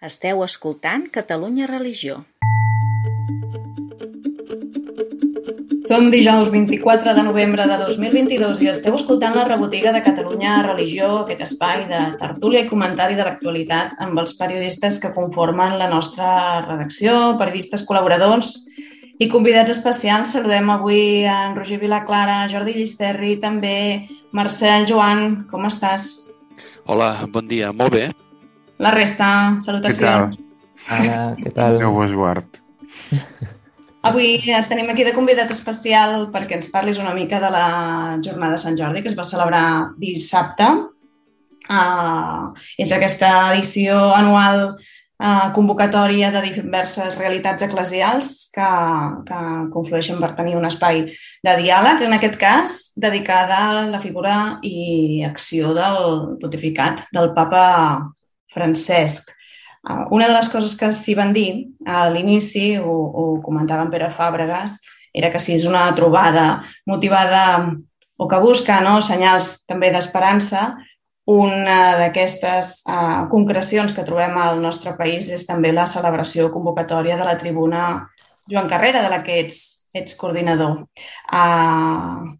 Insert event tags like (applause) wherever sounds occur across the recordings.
Esteu escoltant Catalunya Religió. Som dijous 24 de novembre de 2022 i esteu escoltant la rebotiga de Catalunya Religió, aquest espai de tertúlia i comentari de l'actualitat amb els periodistes que conformen la nostra redacció, periodistes col·laboradors i convidats especials. Saludem avui en Roger Vilaclara, Jordi Llisterri, també Marcel Joan. Com estàs? Hola, bon dia. Molt bé. La resta, salutacions. Què tal? Hola, què tal? Déu vos guard. (laughs) Avui tenim aquí de convidat especial perquè ens parlis una mica de la jornada de Sant Jordi que es va celebrar dissabte. Uh, és aquesta edició anual uh, convocatòria de diverses realitats eclesials que, que conflueixen per tenir un espai de diàleg, en aquest cas dedicada a la figura i acció del pontificat del papa Francesc. Uh, una de les coses que s'hi van dir a l'inici, ho, ho comentava en Pere Fàbregas, era que si és una trobada motivada o que busca no, senyals també d'esperança, una d'aquestes uh, concrecions que trobem al nostre país és també la celebració convocatòria de la tribuna Joan Carrera, de la que ets, ets coordinador. Uh,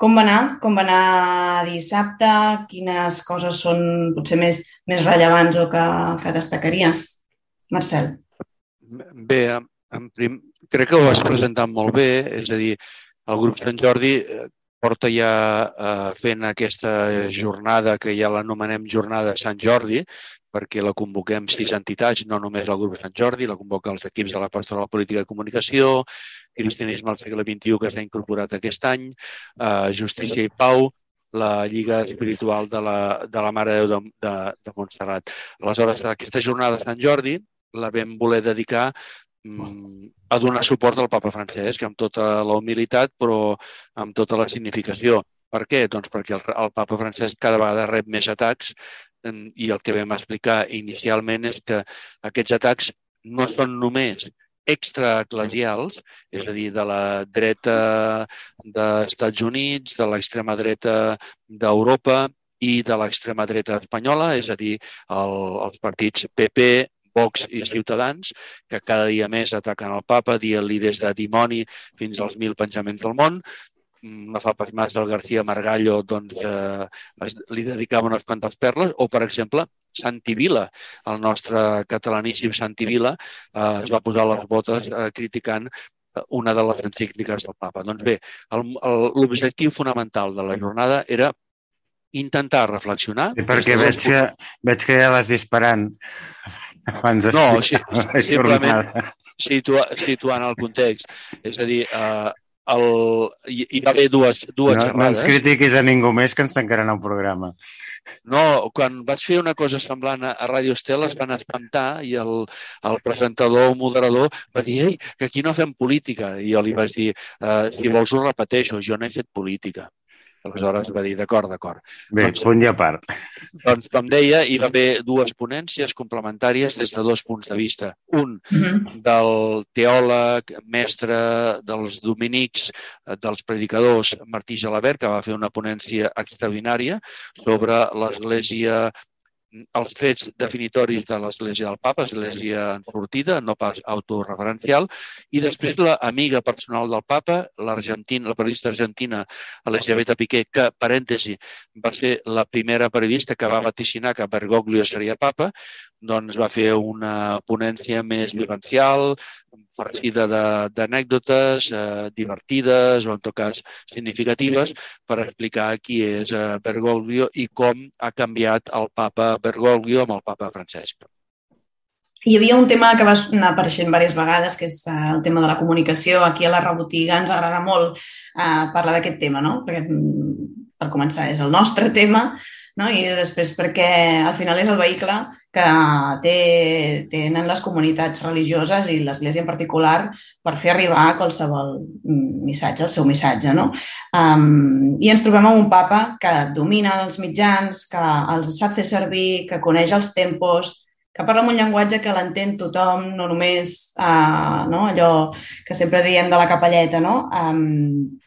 com va anar? Com va anar dissabte? Quines coses són potser més, més rellevants o que, que destacaries? Marcel. Bé, en prim, crec que ho has presentat molt bé, és a dir, el grup Sant Jordi eh, porta ja eh, fent aquesta jornada, que ja l'anomenem Jornada Sant Jordi, perquè la convoquem sis entitats, no només el grup Sant Jordi, la convoca els equips de la Pastoral Política de Comunicació, Cristianisme al segle XXI, que s'ha incorporat aquest any, eh, Justícia i Pau, la Lliga Espiritual de la, de la Mare de Déu de, de, de Montserrat. Aleshores, aquesta jornada de Sant Jordi la vam voler dedicar mm, a donar suport al papa Francesc, amb tota la humilitat, però amb tota la significació. Per què? Doncs perquè el, el papa Francesc cada vegada rep més atacs i el que vam explicar inicialment és que aquests atacs no són només extraeclesials, és a dir, de la dreta dels Estats Units, de l'extrema dreta d'Europa i de l'extrema dreta espanyola, és a dir, el, els partits PP, Vox i Ciutadans, que cada dia més ataquen el papa, dient-li des de dimoni fins als mil pensaments del món, no fa pas massa el García Margallo doncs, eh, es, li dedicava unes quantes perles, o, per exemple, Santi Vila, el nostre catalaníssim Santi Vila, eh, es va posar les botes eh, criticant una de les encícliques del papa. Doncs bé, l'objectiu fonamental de la jornada era intentar reflexionar... I perquè veig que, veig que ja l'has disparant abans de No, sí, simplement situa, situant el context. És a dir, eh, el, hi, hi va haver dues, dues no, xerrades. No ens critiquis a ningú més que ens tancaran el programa. No, quan vaig fer una cosa semblant a, a Ràdio Estel es van espantar i el, el presentador o moderador va dir Ei, que aquí no fem política. I jo li vaig dir, uh, si vols ho repeteixo, jo no he fet política. Aleshores va dir, d'acord, d'acord. Bé, doncs, punt i a part. Doncs, com deia, hi va haver dues ponències complementàries des de dos punts de vista. Un, uh -huh. del teòleg, mestre dels dominics, dels predicadors, Martí Gelabert, que va fer una ponència extraordinària sobre l'Església els trets definitoris de l'Església del Papa, Església enfortida, no pas autorreferencial, i després la amiga personal del Papa, l'argentina, la periodista argentina Elisabetta Piqué, que, parèntesi, va ser la primera periodista que va vaticinar que Bergoglio seria Papa, doncs va fer una ponència més vivencial, farcida d'anècdotes eh, divertides o, en tot cas, significatives per explicar qui és eh, Bergoglio i com ha canviat el papa Bergoglio amb el papa Francesc. Hi havia un tema que va anar apareixent diverses vegades, que és eh, el tema de la comunicació. Aquí a la rebotiga ens agrada molt eh, parlar d'aquest tema, no? Perquè, mm, per començar, és el nostre tema, no? i després perquè al final és el vehicle que té, tenen les comunitats religioses i l'Església en particular per fer arribar qualsevol missatge, el seu missatge. No? Um, I ens trobem amb un papa que domina els mitjans, que els sap fer servir, que coneix els tempos, que parla amb un llenguatge que l'entén tothom, no només uh, no? allò que sempre diem de la capelleta, no? Um,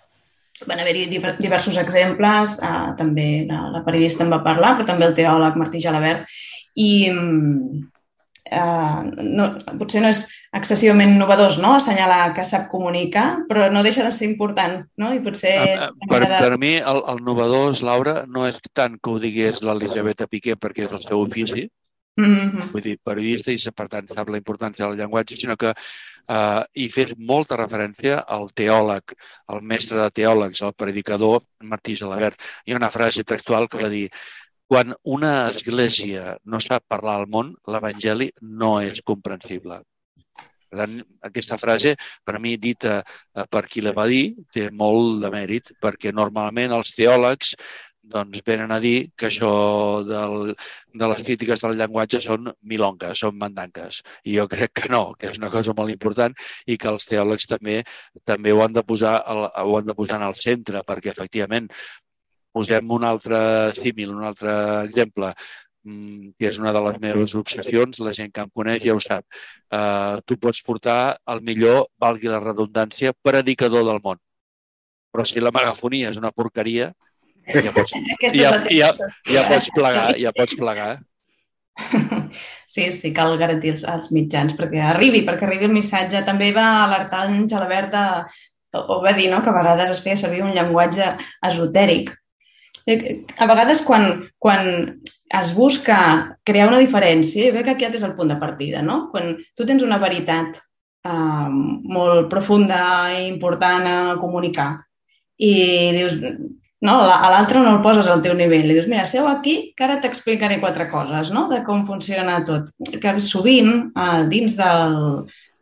van haver-hi diversos exemples, uh, també la, la periodista en va parlar, però també el teòleg Martí Jalabert, i, eh, no, potser no és excessivament novedós no? assenyalar que sap comunicar, però no deixa de ser important, no? I potser... Per, per mi, el, el novedós, Laura, no és tant que ho digués l'Elisabeta Piqué perquè és el seu ofici, mm -hmm. vull dir, periodista i per tant sap la importància del llenguatge, sinó que eh, hi fes molta referència al teòleg, al mestre de teòlegs, al predicador Martí Gelabert. Hi ha una frase textual que va dir quan una església no sap parlar al món, l'Evangeli no és comprensible. Per tant, aquesta frase, per mi, dita eh, per qui la va dir, té molt de mèrit, perquè normalment els teòlegs doncs venen a dir que això del, de les crítiques del llenguatge són milongues, són mandanques. I jo crec que no, que és una cosa molt important i que els teòlegs també també ho han de posar, ho han de posar en el centre, perquè efectivament Posem un altre símil, un altre exemple, mm, que és una de les meves obsessions, la gent que em coneix ja ho sap. Uh, tu pots portar el millor, valgui la redundància, predicador del món. Però si la megafonia és una porqueria, ja pots, ja, ja, ja pots (laughs) plegar, ja pots plegar. (laughs) Sí, sí, cal garantir els, els mitjans perquè arribi, perquè arribi el missatge. També va alertar en Gelabert de, o va dir no, que a vegades es feia servir un llenguatge esotèric a vegades quan, quan es busca crear una diferència, jo crec que aquest és el punt de partida, no? Quan tu tens una veritat eh, molt profunda i important a comunicar i dius, no, a l'altre no el poses al teu nivell. Li dius, mira, seu aquí, que ara t'explicaré quatre coses, no?, de com funciona tot. Que sovint, eh, dins del,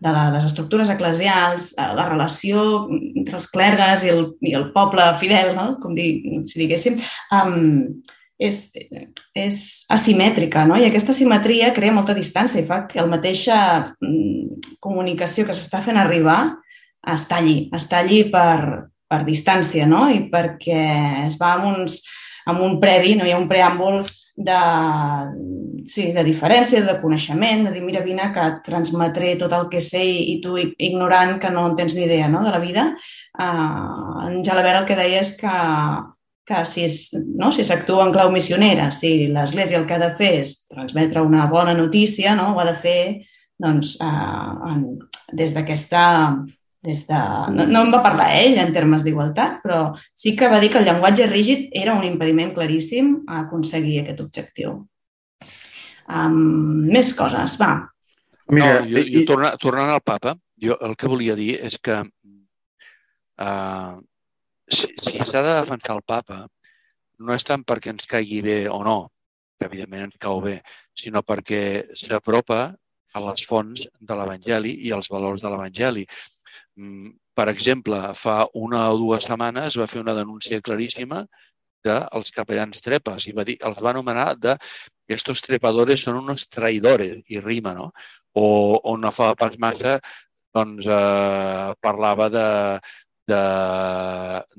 de les estructures eclesials, eh, la relació entre els clergues i el, i el poble fidel, no? com di, si diguéssim, um, és, és asimètrica, no? I aquesta simetria crea molta distància i fa que la mateixa mm, comunicació que s'està fent arribar es talli, es talli per, per distància, no? I perquè es va amb, uns, amb un previ, no hi ha un preàmbul de, sí, de diferència, de coneixement, de dir, mira, vine, que et transmetré tot el que sé i tu, ignorant, que no en tens ni idea no, de la vida. Uh, en Jalabert el que deia és que, que si no, si s'actua en clau missionera, si l'Església el que ha de fer és transmetre una bona notícia, no, ho ha de fer doncs, uh, en, des d'aquesta des de... No, no en va parlar ell en termes d'igualtat, però sí que va dir que el llenguatge rígid era un impediment claríssim a aconseguir aquest objectiu. Um, més coses, va. Mira, no, jo, jo, tornant, tornant al papa, jo el que volia dir és que uh, si, si s'ha de defensar el papa no és tant perquè ens caigui bé o no, que evidentment ens cau bé, sinó perquè s'apropa a les fonts de l'Evangeli i als valors de l'Evangeli. Mm, per exemple, fa una o dues setmanes va fer una denúncia claríssima dels capellans trepes i va dir, els va anomenar de estos trepadores són unos traidores i rima, no? O, o no fa pas massa doncs, eh, parlava de, de,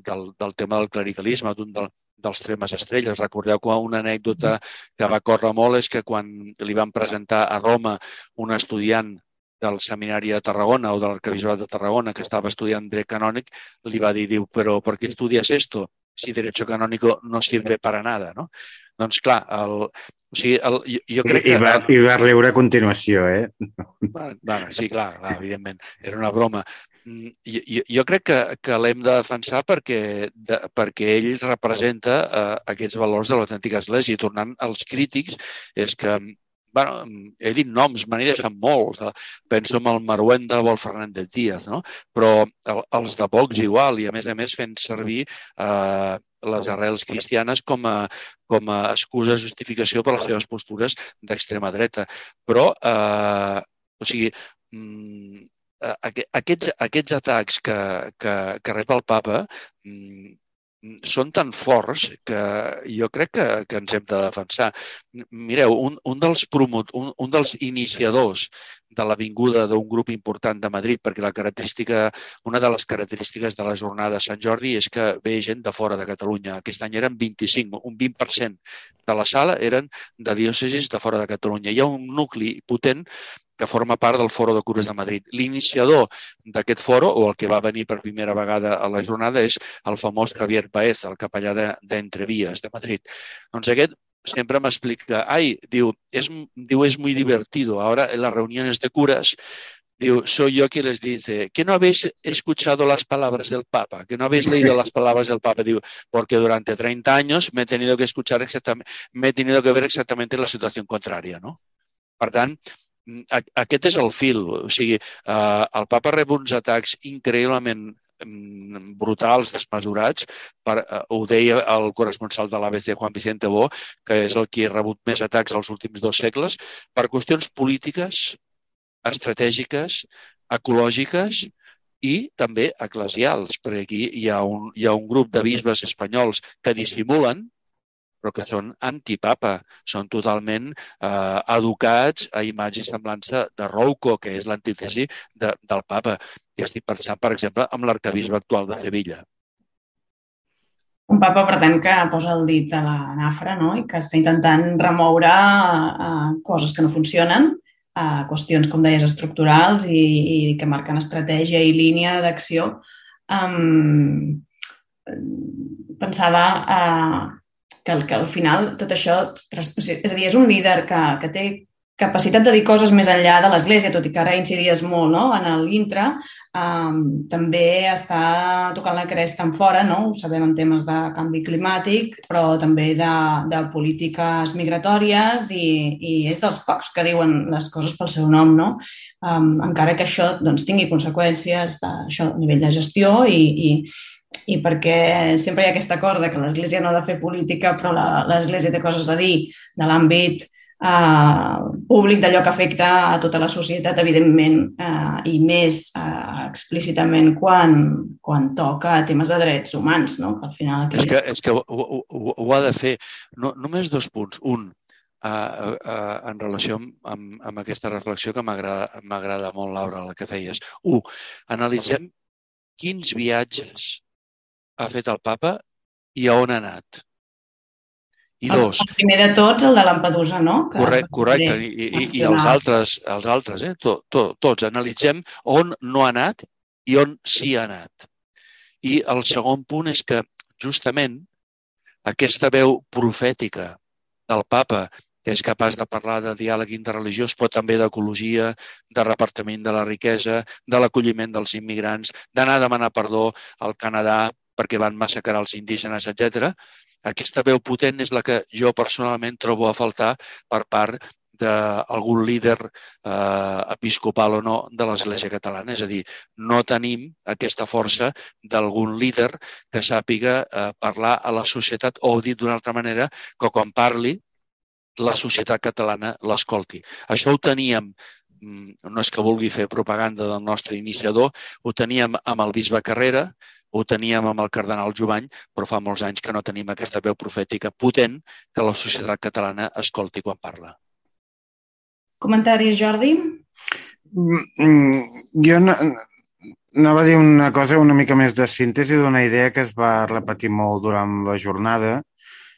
del, del tema del clericalisme, d'un del, dels tremes estrelles. Recordeu que una anècdota que va córrer molt és que quan li van presentar a Roma un estudiant del Seminari de Tarragona o de l'Arcabisbat de Tarragona que estava estudiant dret canònic, li va dir, diu, però per què estudies esto si derecho canónico no sirve para nada, no? Doncs clar, el, o sigui, el, jo, crec que... I va, I va riure a continuació, eh? (laughs) Bueno, bueno, sí, clar, clar, evidentment, era una broma. Mm, jo, jo crec que, que l'hem de defensar perquè, de, perquè ell representa uh, aquests valors de l'autèntica església. I tornant als crítics, és que bueno, he dit noms, me n'he deixat molts. Penso en el Maruenda o el Fernández Díaz, no? però el, els de Vox igual, i a més a més fent servir eh, les arrels cristianes com a, com a excusa, justificació per les seves postures d'extrema dreta. Però, eh, o sigui, mm, aquests, aquests atacs que, que, que rep el papa mm, són tan forts que jo crec que, que ens hem de defensar. Mireu, un, un, dels promot, un, un dels iniciadors de la vinguda d'un grup important de Madrid, perquè la característica, una de les característiques de la jornada de Sant Jordi és que ve gent de fora de Catalunya. Aquest any eren 25, un 20% de la sala eren de diòcesis de fora de Catalunya. Hi ha un nucli potent que forma part del Foro de Cures de Madrid. L'iniciador d'aquest foro, o el que va venir per primera vegada a la jornada, és el famós Javier Paez, el capellà d'Entrevies de, de Madrid. Doncs aquest sempre m'explica, ai, diu, és, diu, és muy divertido, ahora en las reuniones de curas, diu, soy yo quien les dice, que no habéis escuchado las palabras del Papa, que no habéis leído las palabras del Papa, diu, porque durante 30 años me he tenido que escuchar exactamente, me he tenido que ver exactamente la situación contraria, no? Per tant, aquest és el fil. O sigui, eh, el papa rep uns atacs increïblement mm, brutals, desmesurats. Per, uh, ho deia el corresponsal de l'ABC, Juan Vicente Bo, que és el qui ha rebut més atacs als últims dos segles, per qüestions polítiques, estratègiques, ecològiques i també eclesials, perquè aquí hi ha un, hi ha un grup de bisbes espanyols que dissimulen però que són antipapa, són totalment eh, educats a imatge i semblança de Rouco, que és l'antítesi de, del papa. I estic pensant, per exemple, amb l'arcabisbe actual de Sevilla. Un papa, per tant, que posa el dit a la nafra no? i que està intentant remoure uh, coses que no funcionen, uh, qüestions, com deies, estructurals i, i que marquen estratègia i línia d'acció. Um, pensava uh, que, que al final tot això, és a dir, és un líder que, que té capacitat de dir coses més enllà de l'Església, tot i que ara incidies molt no? en l'intra, um, també està tocant la cresta en fora, no? ho sabem en temes de canvi climàtic, però també de, de polítiques migratòries i, i és dels pocs que diuen les coses pel seu nom, no? Um, encara que això doncs, tingui conseqüències de, això, a nivell de gestió i, i, i perquè sempre hi ha aquesta cosa que l'Església no ha de fer política, però l'Església té coses a dir de l'àmbit eh, públic, d'allò que afecta a tota la societat, evidentment, eh, i més eh, explícitament quan, quan toca temes de drets humans, no? al final aquí... És que, és que ho, ho, ho ha de fer. No, només dos punts. Un, uh, uh, en relació amb, amb, amb aquesta reflexió que m'agrada molt, Laura, la que feies. Un, analitzem quins viatges ha fet el papa i a on ha anat. I dos... El primer de tots, el de Lampedusa, no? Que correcte, correcte. I, i, i els altres, els altres eh? To, to, tots. Analitzem on no ha anat i on sí ha anat. I el segon punt és que, justament, aquesta veu profètica del papa, que és capaç de parlar de diàleg interreligiós, però també d'ecologia, de repartiment de la riquesa, de l'acolliment dels immigrants, d'anar a demanar perdó al Canadà perquè van massacrar els indígenes, etc. Aquesta veu potent és la que jo personalment trobo a faltar per part d'algun líder eh, episcopal o no de l'Església catalana. És a dir, no tenim aquesta força d'algun líder que sàpiga eh, parlar a la societat o, dit d'una altra manera, que quan parli la societat catalana l'escolti. Això ho teníem mm, no és que vulgui fer propaganda del nostre iniciador, ho teníem amb el bisbe Carrera, ho teníem amb el cardenal Jovany, però fa molts anys que no tenim aquesta veu profètica potent que la societat catalana escolti quan parla. Comentaris, Jordi? Mm, jo no, anava a dir una cosa una mica més de síntesi d'una idea que es va repetir molt durant la jornada.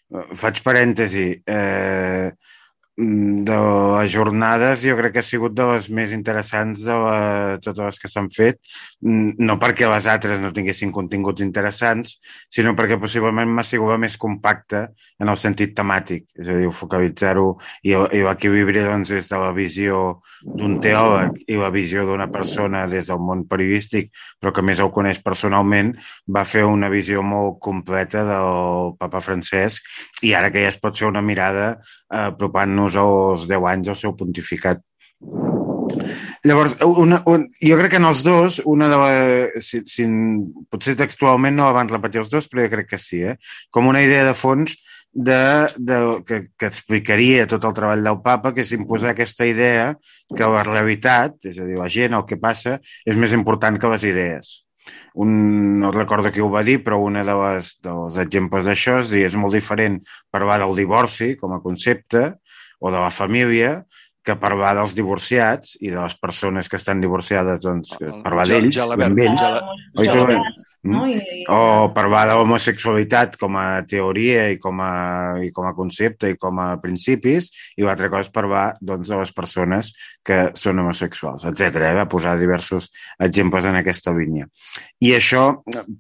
Faig parèntesi. Eh, Mm, de les jornades jo crec que ha sigut de les més interessants de la, totes les que s'han fet, mm, no perquè les altres no tinguessin continguts interessants, sinó perquè possiblement m'ha sigut més compacta en el sentit temàtic, és a dir, focalitzar-ho i, i l'equilibri doncs, des de la visió d'un teòleg i la visió d'una persona des del món periodístic, però que més el coneix personalment, va fer una visió molt completa del papa Francesc i ara que ja es pot fer una mirada eh, apropant-nos nos als 10 anys del seu pontificat. Llavors, una, un, jo crec que en els dos, una de la, si, si, potser textualment no van repetir els dos, però jo crec que sí, eh? com una idea de fons de, de, que, que explicaria tot el treball del papa, que és imposar aquesta idea que la realitat, és a dir, la gent, el que passa, és més important que les idees. Un, no recordo qui ho va dir, però un de les, dels exemples d'això és dir, és molt diferent parlar del divorci com a concepte o de la família que parlar dels divorciats i de les persones que estan divorciades, doncs, parlar d'ells, amb ells. no? I, i... O parlar de l'homosexualitat com a teoria i com a, i com a concepte i com a principis, i l'altra cosa és parlar doncs, de les persones que són homosexuals, etc. Eh? Va posar diversos exemples en aquesta línia. I això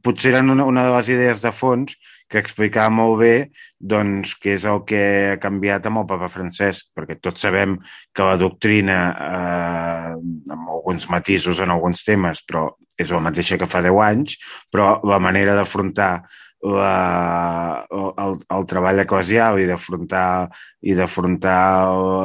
potser era una, una de les idees de fons que explicava molt bé doncs, què és el que ha canviat amb el papa Francesc, perquè tots sabem que la doctrina, eh, amb alguns matisos en alguns temes, però és la mateixa que fa 10 anys, però la manera d'afrontar la, el, el treball eclesial i d'afrontar i d'afrontar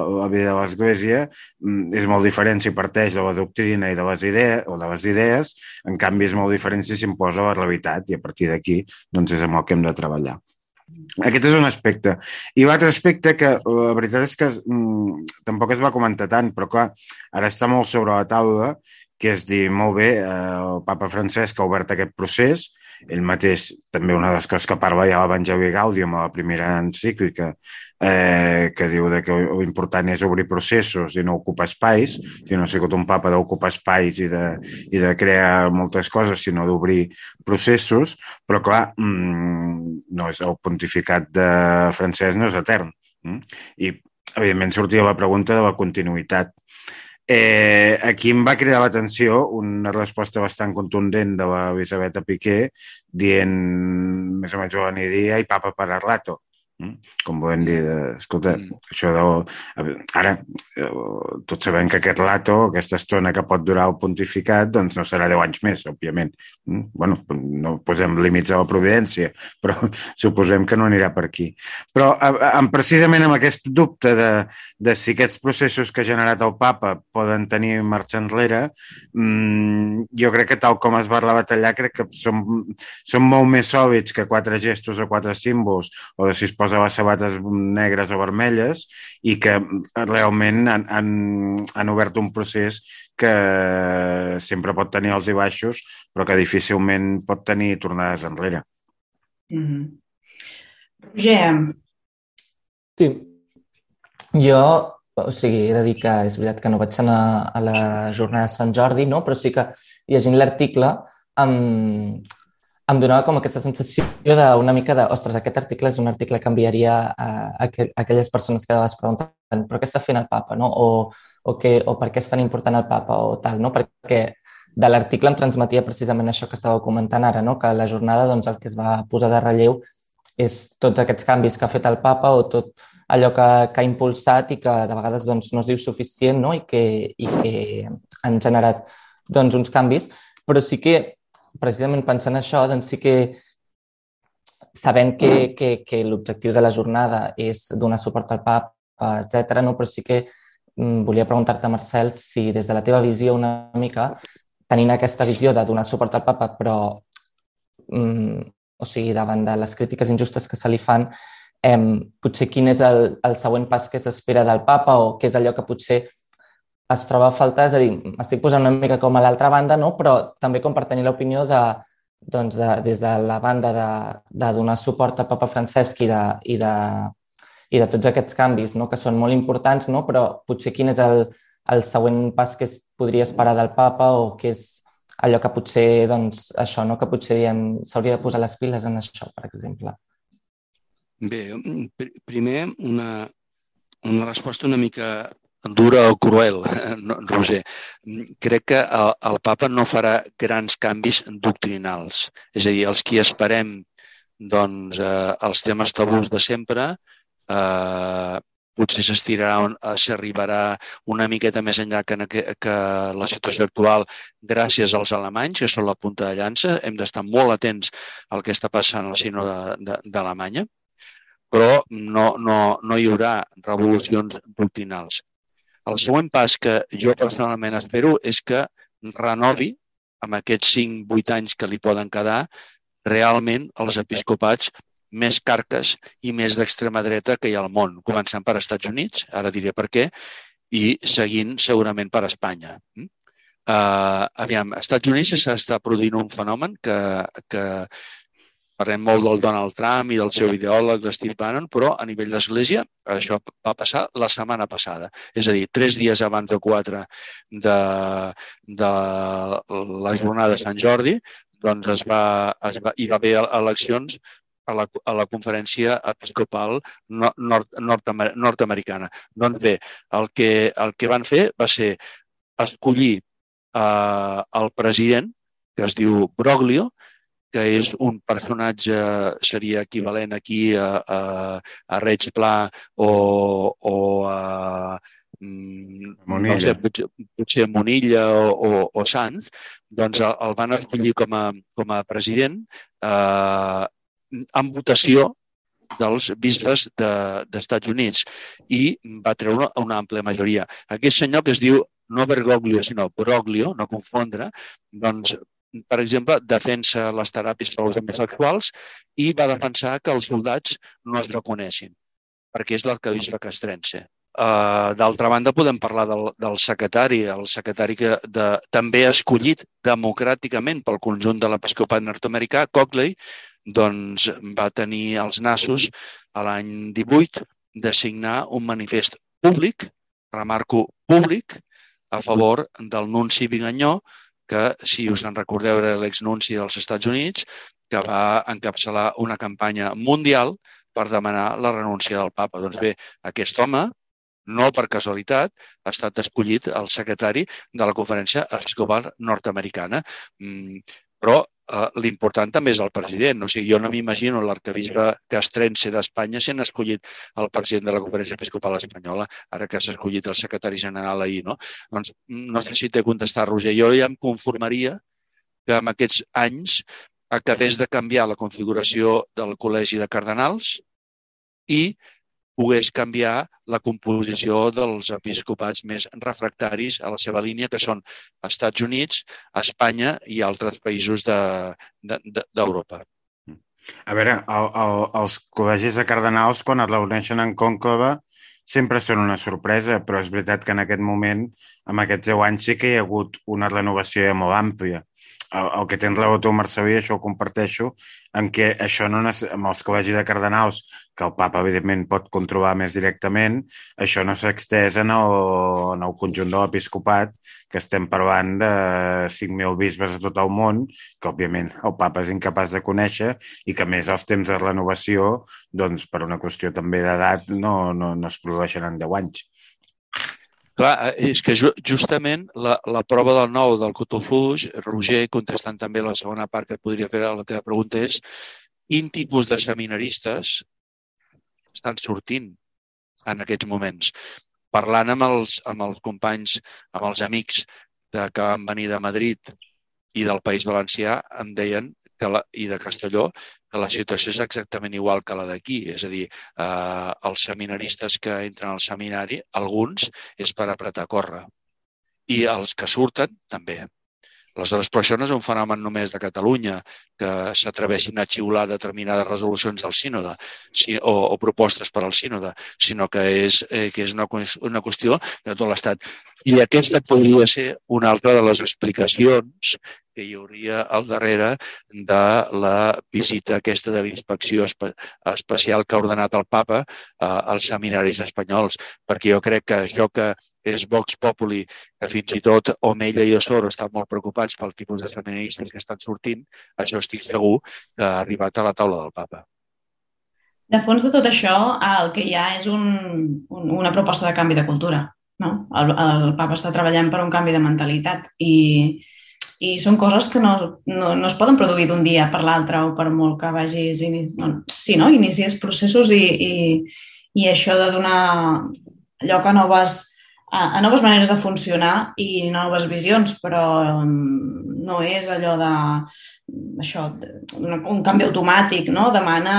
la vida de l'Església mm, és molt diferent si parteix de la doctrina i de les idees, o de les idees, en canvi és molt diferent si s'imposa la realitat i a partir d'aquí doncs és amb el que hem de treballar. Aquest és un aspecte. I l'altre aspecte que la veritat és que mm, tampoc es va comentar tant, però clar, ara està molt sobre la taula, que és dir, molt bé, eh, el papa Francesc ha obert aquest procés, ell mateix, també una de les coses que parla ja l'Evangeli Gaudium, a la primera encíclica, eh, que diu de que l'important és obrir processos i no ocupar espais, que no ha sigut un papa d'ocupar espais i de, i de crear moltes coses, sinó d'obrir processos, però clar, mmm, no és el pontificat de Francesc no és etern. Mm? I, evidentment, sortia la pregunta de la continuïtat Eh, aquí em va cridar l'atenció una resposta bastant contundent de la Elisabetta Piqué dient més o menys la dia i papa per Arlato. Com volem dir, escolta, mm. això de... Ara, eh, tots sabem que aquest lato, aquesta estona que pot durar el pontificat, doncs no serà 10 anys més, òbviament. Mm? bueno, no posem límits a la providència, (laughs) però suposem que no anirà per aquí. Però amb, precisament amb aquest dubte de, de si aquests processos que ha generat el papa poden tenir marxa enrere, mmm, jo crec que tal com es va rebatallar, crec que són, són molt més sòlids que quatre gestos o quatre símbols, o de si es posa les sabates negres o vermelles i que realment han, han, han obert un procés que sempre pot tenir els i baixos, però que difícilment pot tenir tornades enrere. Mm -hmm. Roger. Sí. Jo, o sigui, he de dir que és veritat que no vaig anar a la jornada de Sant Jordi, no? però sí que llegint l'article amb, em donava com aquesta sensació d'una mica de, ostres, aquest article és un article que enviaria a, a, aquelles persones que vas preguntant, però què està fent el papa, no? O, o, que, o per què és tan important el papa o tal, no? Perquè de l'article em transmetia precisament això que estàveu comentant ara, no? que la jornada doncs, el que es va posar de relleu és tots aquests canvis que ha fet el papa o tot allò que, que ha impulsat i que de vegades doncs, no es diu suficient no? I, que, i que han generat doncs, uns canvis, però sí que precisament pensant això, doncs sí que sabent que, que, que l'objectiu de la jornada és donar suport al papa, etc. no? però sí que mm, volia preguntar-te, Marcel, si des de la teva visió una mica, tenint aquesta visió de donar suport al papa, però mm, o sigui, davant de les crítiques injustes que se li fan, eh, potser quin és el, el següent pas que s'espera del papa o què és allò que potser es troba a faltar, és a dir, m'estic posant una mica com a l'altra banda, no? però també com per tenir l'opinió de, doncs de, des de la banda de, de donar suport a Papa Francesc i de, i de, i de tots aquests canvis, no? que són molt importants, no? però potser quin és el, el següent pas que es podria esperar del papa o què és allò que potser, doncs, això, no? que potser s'hauria de posar les piles en això, per exemple. Bé, pr primer una, una resposta una mica dura o cruel, (laughs) Roger. Crec que el, el papa no farà grans canvis doctrinals. És a dir, els qui esperem doncs, eh, els temes tabús de sempre, eh, potser s'estirarà, eh, s'arribarà una miqueta més enllà que, que la situació actual gràcies als alemanys, que són la punta de llança. Hem d'estar molt atents al que està passant al sino d'Alemanya, però no, no, no hi haurà revolucions doctrinals. El següent pas que jo personalment espero és que renovi, amb aquests 5-8 anys que li poden quedar, realment els episcopats més carques i més d'extrema dreta que hi ha al món, començant per Estats Units, ara diré per què, i seguint segurament per Espanya. Uh, aviam, als Estats Units s'està produint un fenomen que, que Parlem molt del Donald Trump i del seu ideòleg, l'Steve Bannon, però a nivell d'Església això va passar la setmana passada. És a dir, tres dies abans de quatre de, de la jornada de Sant Jordi, doncs es va, es va, hi va haver eleccions a la, a la conferència episcopal nord, nord, nord-americana. Doncs bé, el que, el que van fer va ser escollir eh, el president, que es diu Broglio, que és un personatge, seria equivalent aquí a, a, a Reig Pla o, o a Monilla. no sé, potser, potser Monilla o, o, o Sanz, doncs el, el van escollir com a, com a president eh, amb votació dels bisbes d'Estats de, Units i va treure una, una àmplia majoria. Aquest senyor que es diu no Bergoglio, sinó Broglio, no confondre, doncs per exemple, defensa les teràpies per als homosexuals i va defensar que els soldats no es reconessin, perquè és l'arcabisbe castrense. Uh, D'altra banda, podem parlar del, del secretari, el secretari que de, també escollit democràticament pel conjunt de l'episcopat nord-americà, Cockley, doncs va tenir els nassos a l'any 18 de signar un manifest públic, remarco públic, a favor del nunci Viganyó, que, si us en recordeu, era l'exnunci dels Estats Units, que va encapçalar una campanya mundial per demanar la renúncia del papa. Doncs bé, aquest home, no per casualitat, ha estat escollit el secretari de la Conferència Episcopal Nord-Americana. Mm, però eh, l'important també és el president. O sigui, jo no m'imagino l'arcabisbe castrense d'Espanya sent escollit el president de la Conferència Episcopal Espanyola, ara que s'ha escollit el secretari general ahir, no? Doncs no sé si té contestat, Roger. Jo ja em conformaria que en aquests anys acabés de canviar la configuració del Col·legi de Cardenals i pogués canviar la composició dels episcopats més refractaris a la seva línia, que són Estats Units, Espanya i altres països d'Europa. De, de, a veure, el, el, els col·legis de cardenals, quan es reuneixen en cònclave, sempre són una sorpresa, però és veritat que en aquest moment, amb aquests 10 anys, sí que hi ha hagut una renovació molt àmplia el, el que tens raó tu, Marcelí, això ho comparteixo, en què això no amb els col·legis de cardenals, que el papa, evidentment, pot controlar més directament, això no s'ha extès en el, en el conjunt de l'episcopat, que estem parlant de 5.000 bisbes a tot el món, que, òbviament, el papa és incapaç de conèixer i que, més, els temps de renovació, doncs, per una qüestió també d'edat, no, no, no es produeixen en 10 anys. Clar, eh, és que justament la, la prova del nou del Cotofuig, Roger, contestant també la segona part que podria fer a la teva pregunta, és quin tipus de seminaristes estan sortint en aquests moments. Parlant amb els, amb els companys, amb els amics de, que van venir de Madrid i del País Valencià, em deien que la, i de Castelló, que la situació és exactament igual que la d'aquí. És a dir, eh, els seminaristes que entren al seminari, alguns és per apretar a córrer. I els que surten, també. Aleshores, però això no és un fenomen només de Catalunya, que s'atreveixin a xiular determinades resolucions del sínode si, o, o propostes per al sínode, sinó que és, eh, que és una, una qüestió de tot l'Estat. I aquesta podria ser una altra de les explicacions que hi hauria al darrere de la visita aquesta de l'inspecció espe especial que ha ordenat el papa eh, als seminaris espanyols, perquè jo crec que això que és Vox Populi, que fins i tot Omella i Osoro estan molt preocupats pel tipus de feministes que estan sortint, això estic segur que ha arribat a la taula del papa. De fons de tot això, el que hi ha és un, un, una proposta de canvi de cultura. No? El, el papa està treballant per un canvi de mentalitat i, i són coses que no, no, no es poden produir d'un dia per l'altre o per molt que vagis... No, sí, no? Inicies processos i, i, i això de donar lloc a noves a, a noves maneres de funcionar i noves visions, però mm, no és allò de això, un, un canvi automàtic, no? Demana,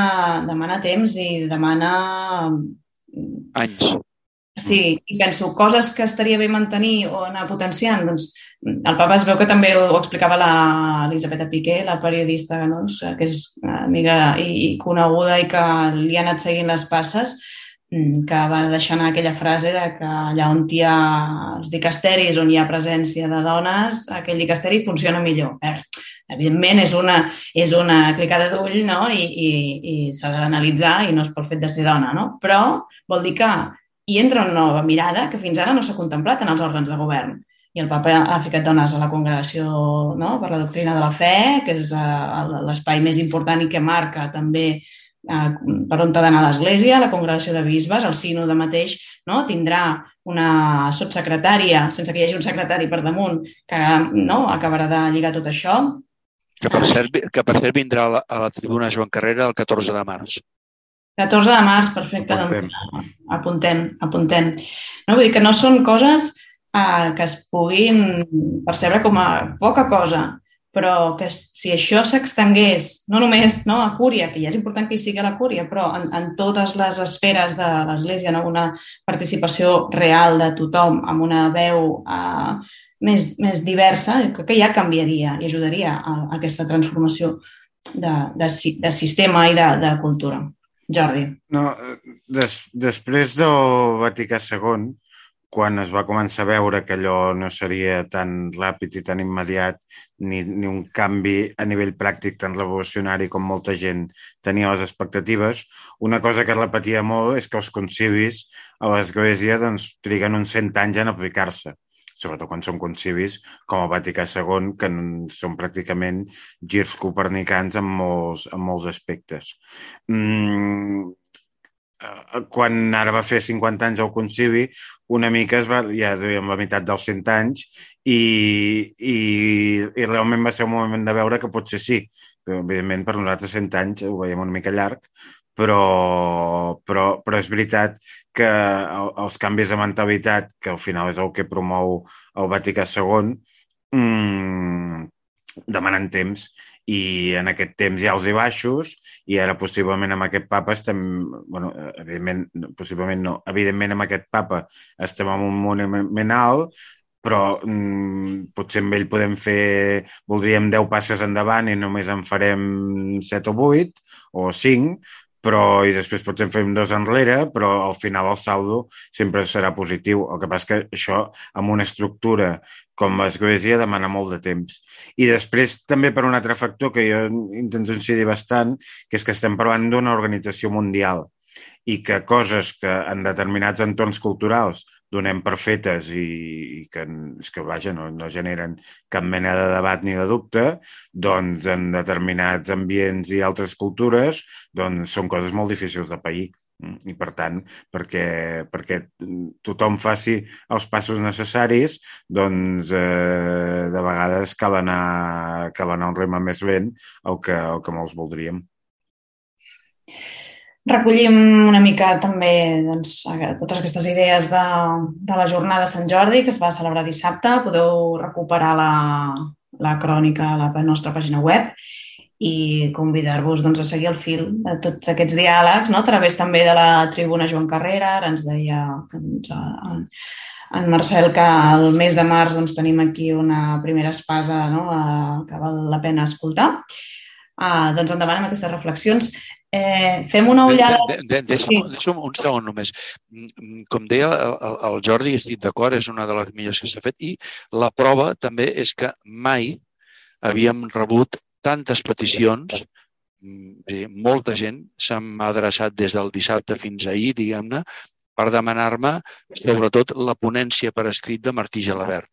demana temps i demana... Mm, Anys. Sí, i penso, coses que estaria bé mantenir o anar potenciant, doncs el papa es veu que també ho, explicava l'Elisabeta Piqué, la periodista no? que és amiga i, i coneguda i que li ha anat seguint les passes, Mm, que va deixar anar aquella frase de que allà on hi ha els dicasteris, on hi ha presència de dones, aquell dicasteri funciona millor. Eh, evidentment, és una, és una clicada d'ull no? i, i, i s'ha d'analitzar i no és pel fet de ser dona, no? però vol dir que hi entra una nova mirada que fins ara no s'ha contemplat en els òrgans de govern. i el papa ha ficat dones a la congregació no? per la doctrina de la fe, que és uh, l'espai més important i que marca també uh, per on ha d'anar l'Església, la congregació de bisbes, el sínode mateix no? tindrà una sotsecretària, sense que hi hagi un secretari per damunt, que no? acabarà de lligar tot això, que per cert, que per cert vindrà a la, a la tribuna Joan Carrera el 14 de març. 14 de març, perfecte. Apuntem. Doncs, apuntem, apuntem. No, vull dir que no són coses eh, que es puguin percebre com a poca cosa, però que si això s'extengués, no només no, a Cúria, que ja és important que hi sigui a la Cúria, però en, en totes les esferes de l'Església, no? una participació real de tothom, amb una veu eh, més, més diversa, crec que ja canviaria i ajudaria a, a aquesta transformació de, de, de sistema i de, de cultura. Jordi. No, des, després del Vaticà II, quan es va començar a veure que allò no seria tan ràpid i tan immediat ni, ni un canvi a nivell pràctic tan revolucionari com molta gent tenia les expectatives, una cosa que es repetia molt és que els concivis a l'Església doncs, triguen uns 100 anys en aplicar-se sobretot quan són concivis com el Vaticà II, que són pràcticament girs copernicans en molts, en molts aspectes. Mm, eh, quan ara va fer 50 anys el concivi, una mica es va, ja dèiem la meitat dels 100 anys, i, i, i realment va ser un moment de veure que potser sí, que evidentment per nosaltres 100 anys ho veiem una mica llarg, però, però, però és veritat que els canvis de mentalitat, que al final és el que promou el Vaticà II, mmm, demanen temps. I en aquest temps hi ha els i baixos i ara possiblement amb aquest papa estem, bueno, evidentment, possiblement no, evidentment amb aquest papa estem en un moment alt, però mm, potser amb ell podem fer, voldríem 10 passes endavant i només en farem 7 o 8 o 5, però i després potser fem dos enrere, però al final el saldo sempre serà positiu. El que passa que això, amb una estructura com l'Església, demana molt de temps. I després també per un altre factor que jo intento incidir bastant, que és que estem parlant d'una organització mundial i que coses que en determinats entorns culturals donem per fetes i, i que, que vaja, no, no generen cap mena de debat ni de dubte, doncs en determinats ambients i altres cultures doncs són coses molt difícils de pair. Mm, I per tant, perquè, perquè tothom faci els passos necessaris, doncs eh, de vegades cal anar, cal anar un ritme més lent el que, el que molts voldríem. Recollim una mica també doncs, totes aquestes idees de, de la jornada de Sant Jordi que es va celebrar dissabte. Podeu recuperar la, la crònica a la nostra pàgina web i convidar-vos doncs, a seguir el fil de tots aquests diàlegs, no? a través també de la tribuna Joan Carrera. Ara ens deia doncs, en, en Marcel que el mes de març doncs, tenim aquí una primera espasa no? que val la pena escoltar. Uh, doncs endavant amb aquestes reflexions. Eh, fem una ullada... De, de, de, deixa'm, sí. deixa'm un segon només. Mm, mm, com deia el, el Jordi, estic d'acord, és una de les millors que s'ha fet i la prova també és que mai havíem rebut tantes peticions mm, molta gent s'ha adreçat des del dissabte fins ahir, diguem-ne, per demanar-me sobretot la ponència per escrit de Martí Gelabert.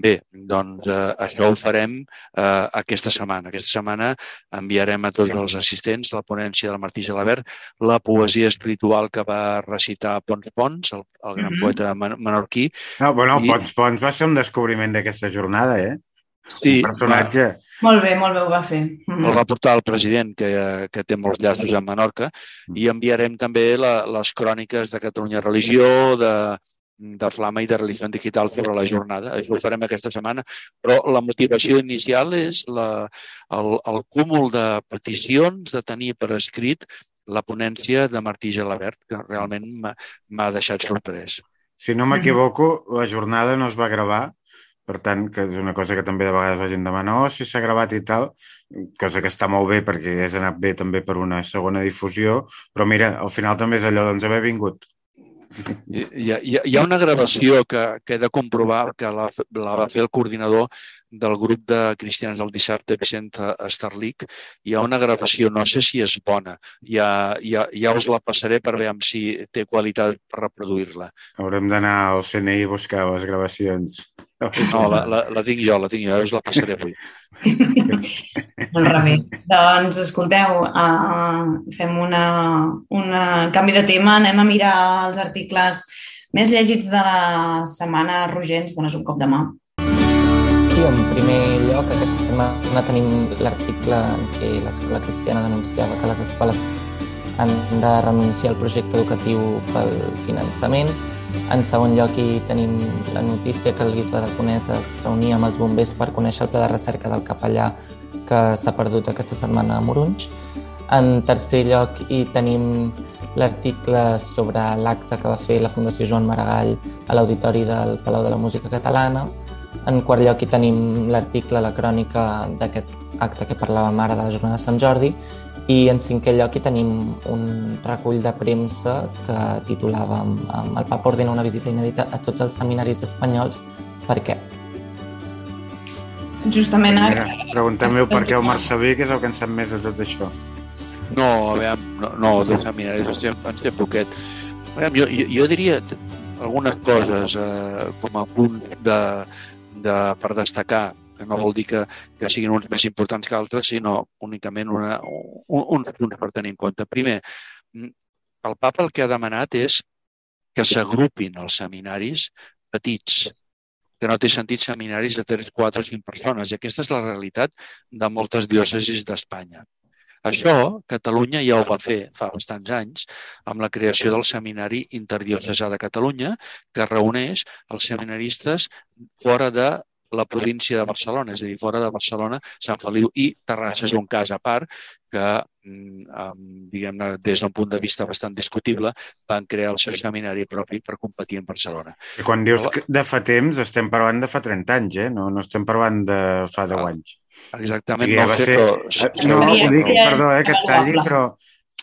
Bé, doncs eh, això ho farem eh, aquesta setmana. Aquesta setmana enviarem a tots els assistents la ponència del Martí Gelabert, la poesia espiritual que va recitar Pons Pons, el, el gran mm -hmm. poeta menorquí. No, bueno, I... Pons Pons va ser un descobriment d'aquesta jornada, eh? Sí, un personatge. Va. Molt bé, molt bé, ho va fer. Mm -hmm. El va portar el president, que, que té molts llaços a Menorca, i enviarem també la, les cròniques de Catalunya Religió, de, de Flama i de Religió Digital sobre la jornada. Això ho farem aquesta setmana, però la motivació inicial és la, el, el cúmul de peticions de tenir per escrit la ponència de Martí Gelabert, que realment m'ha deixat sorprès. Si no m'equivoco, la jornada no es va gravar, per tant, que és una cosa que també de vegades la gent demana, oh, si s'ha gravat i tal, cosa que està molt bé perquè és anat bé també per una segona difusió, però mira, al final també és allò, doncs haver vingut. Hi ha, hi ha una gravació que, que he de comprovar que la, la va fer el coordinador del grup de cristians del dissabte, Vicent Estarlic. Hi ha una gravació, no sé si és bona. Ja, ja, ja us la passaré per veure si té qualitat per reproduir-la. Haurem d'anar al CNI a buscar les gravacions. No, la, la, la tinc jo, la tinc jo, us la passaré avui. (laughs) doncs res Doncs escolteu, uh, fem una, una canvi de tema, anem a mirar els articles més llegits de la setmana. Roger, ens dones un cop de mà. Sí, en primer lloc, aquesta setmana tenim l'article en què l'Escola Cristiana denunciava que les escoles han de renunciar al projecte educatiu pel finançament en segon lloc, hi tenim la notícia que el bisbe de Conesa es reunia amb els bombers per conèixer el pla de recerca del capellà que s'ha perdut aquesta setmana a Morunys. En tercer lloc, hi tenim l'article sobre l'acte que va fer la Fundació Joan Maragall a l'Auditori del Palau de la Música Catalana. En quart lloc, hi tenim l'article, la crònica d'aquest acte que parlàvem ara de la Jornada de Sant Jordi i en cinquè lloc hi tenim un recull de premsa que titulava El papa ordena una visita inèdita a tots els seminaris espanyols. Per què? Justament ara... Preguntem-ho per què el Marcelí, que és el que en sap més de tot això. No, a veure, no, no de seminaris, en sé, en sé poquet. A veure, jo, jo, jo diria algunes coses eh, com a punt de, de, per destacar que no vol dir que, que siguin uns més importants que altres, sinó únicament una, un, uns punts per tenir en compte. Primer, el papa el que ha demanat és que s'agrupin els seminaris petits, que no té sentit seminaris de 3, 4 o 5 persones. I aquesta és la realitat de moltes diòcesis d'Espanya. Això, Catalunya ja ho va fer fa bastants anys amb la creació del Seminari Interdiocesà de Catalunya, que reuneix els seminaristes fora de la província de Barcelona, és a dir, fora de Barcelona, Sant Feliu i Terrassa és un cas a part que, mm, diguem-ne, des d'un punt de vista bastant discutible, van crear el seu seminari propi per competir en Barcelona. I quan dius que de fa temps, estem parlant de fa 30 anys, eh? No, no estem parlant de fa 10 ah, anys. Exactament, o sigui, no sé, ser... però... No, ho dic, perdó, eh, que et talli, però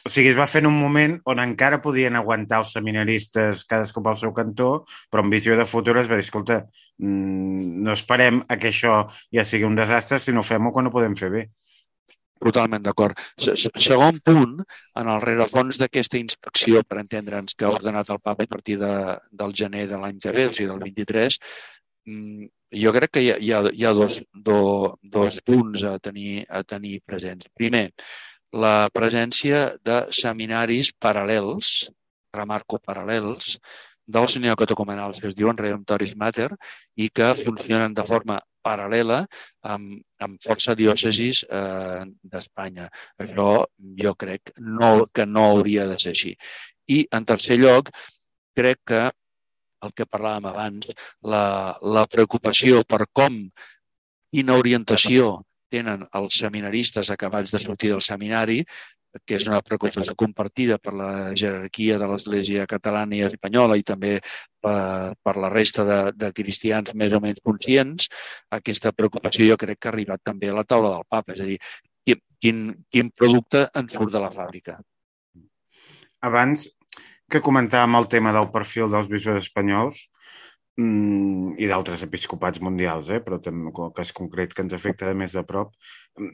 o sigui, es va fer en un moment on encara podien aguantar els seminaristes cadascú pel seu cantó, però amb visió de futur es va dir, escolta, mm, no esperem a que això ja sigui un desastre, si no fem-ho quan ho podem fer bé. Totalment d'acord. Segon punt, en el rerefons d'aquesta inspecció, per entendre'ns, que ha ordenat el papa a partir de, del gener de l'any que ve, o sigui, del 23, mm, jo crec que hi ha, hi ha, hi ha dos, do, dos punts a tenir, a tenir presents. Primer, la presència de seminaris paral·lels, remarco paral·lels, dels neocatecumenals que es diuen Redemptoris Mater i que funcionen de forma paral·lela amb, amb força diòcesis eh, d'Espanya. Això jo crec no, que no hauria de ser així. I, en tercer lloc, crec que el que parlàvem abans, la, la preocupació per com, quina orientació tenen els seminaristes acabats de sortir del seminari, que és una preocupació compartida per la jerarquia de l'Església catalana i espanyola i també per, per la resta de, de cristians més o menys conscients, aquesta preocupació jo crec que ha arribat també a la taula del papa, és a dir, quin, quin producte en surt de la fàbrica. Abans que comentàvem el tema del perfil dels bisbes espanyols, mm, i d'altres episcopats mundials, eh? però també el cas concret que ens afecta de més de prop, mm,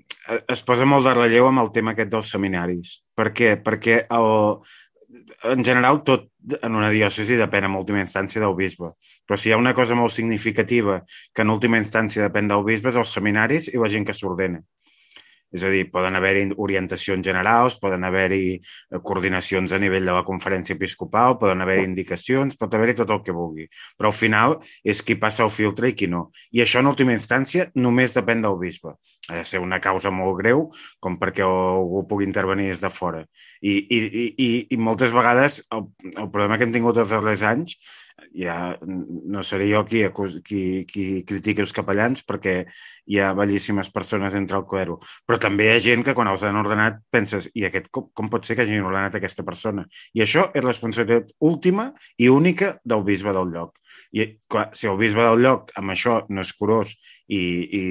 es posa molt de relleu amb el tema aquest dels seminaris. Per què? Perquè el, en general tot en una diòcesi depèn en última instància del bisbe. Però si hi ha una cosa molt significativa que en última instància depèn del bisbe és els seminaris i la gent que s'ordena. És a dir, poden haver-hi orientacions generals, poden haver-hi eh, coordinacions a nivell de la conferència episcopal, poden haver-hi indicacions, pot haver-hi tot el que vulgui. Però al final és qui passa el filtre i qui no. I això, en última instància, només depèn del bisbe. Ha de ser una causa molt greu, com perquè algú pugui intervenir des de fora. I, i, i, i moltes vegades el, el problema que hem tingut els darrers anys ja no seré jo qui, qui, qui critiqui els capellans perquè hi ha bellíssimes persones entre el cuero. Però també hi ha gent que quan els han ordenat penses i aquest com, com pot ser que hagin ordenat aquesta persona? I això és responsabilitat última i única del bisbe del lloc. I clar, si el bisbe del lloc amb això no és curós i, i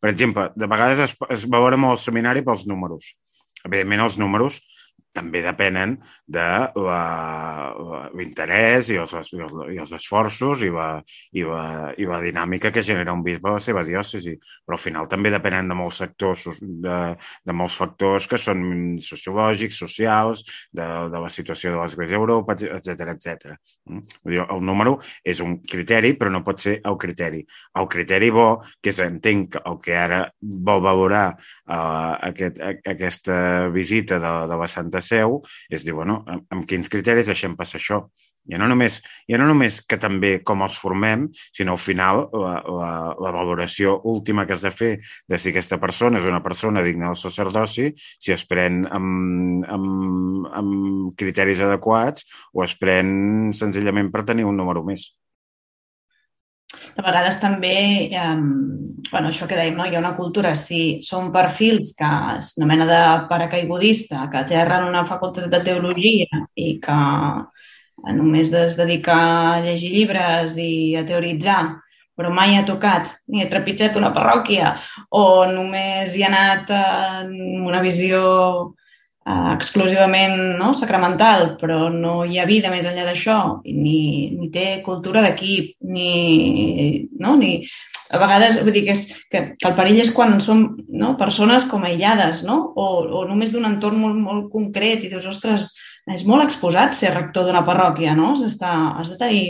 per exemple, de vegades es, es veurà molt el seminari pels números. Evidentment, els números també depenen de l'interès i, els, i, els, i els esforços i la, i, la, i la dinàmica que genera un bisbe a la seva diòcesi. Però al final també depenen de molts sectors, de, de molts factors que són sociològics, socials, de, de la situació de l'Església d'Europa, etc etc. El número és un criteri, però no pot ser el criteri. El criteri bo, que és, entenc, el que ara vol valorar uh, aquest, aquesta visita de, de la Santa Seu, és dir, bueno, amb, quins criteris deixem passar això? Ja no, només, ja no només que també com els formem, sinó al final la, la, la valoració última que has de fer de si aquesta persona és una persona digna del sacerdoci, si es pren amb, amb, amb criteris adequats o es pren senzillament per tenir un número més. De vegades també, eh, bueno, això que dèiem, no? hi ha una cultura, si són perfils que és una mena de paracaigudista, que aterren una facultat de teologia i que només es dedica a llegir llibres i a teoritzar, però mai ha tocat ni ha trepitjat una parròquia o només hi ha anat en una visió eh, exclusivament no, sacramental, però no hi ha vida més enllà d'això, ni, ni té cultura d'equip, ni, no, ni... A vegades, vull dir que, és, que, que el perill és quan són no, persones com aïllades, no? O, o només d'un entorn molt, molt concret i dius, ostres, és molt exposat ser rector d'una parròquia, no? Has, has de tenir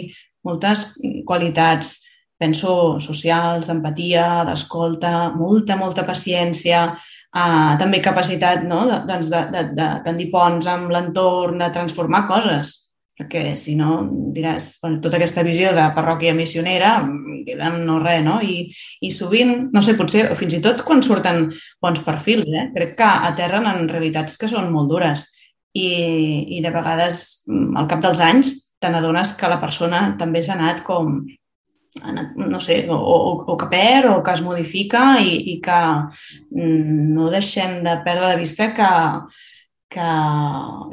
moltes qualitats, penso, socials, d'empatia, d'escolta, molta, molta paciència, uh, també capacitat no? de, doncs de, de, de tendir ponts amb l'entorn, de transformar coses, perquè si no diràs, bueno, tota aquesta visió de parròquia missionera queda no res, no? I, I sovint, no sé, potser fins i tot quan surten bons perfils, eh? crec que aterren en realitats que són molt dures i, i de vegades al cap dels anys te n'adones que la persona també s'ha anat com no sé, o, o, o que perd o que es modifica i, i que mm, no deixem de perdre de vista que, que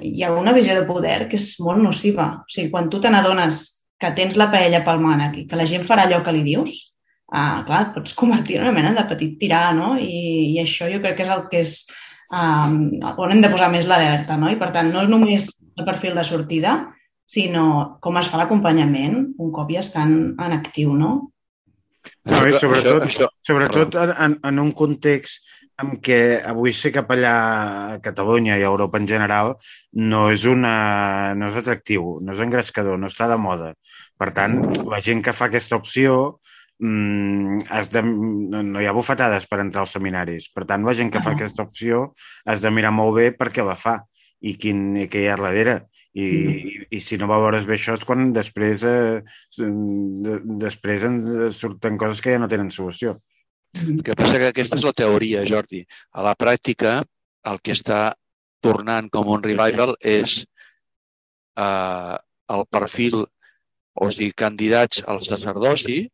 hi ha una visió de poder que és molt nociva. O sigui, quan tu te n'adones que tens la paella pel mànec i que la gent farà allò que li dius, ah, clar, et pots convertir en una mena de petit tirà, no? I, i això jo crec que és el que és um, on hem de posar més l'alerta, no? I per tant, no és només el perfil de sortida, sinó com es fa l'acompanyament un cop ja estan en actiu, no? No, i sobretot, sobretot en, en un context en què avui ser capellà a Catalunya i a Europa en general no és, una, no és atractiu, no és engrescador, no està de moda. Per tant, la gent que fa aquesta opció mm, has de, no, no hi ha bufetades per entrar als seminaris. Per tant, la gent que fa aquesta opció has de mirar molt bé perquè la fa i quin, què hi ha darrere. I, mm. i, i si no valores bé això és quan després, eh, de, després ens surten coses que ja no tenen solució. El que passa que aquesta és la teoria, Jordi. A la pràctica, el que està tornant com un revival és eh, el perfil, o sigui, candidats al sacerdoci,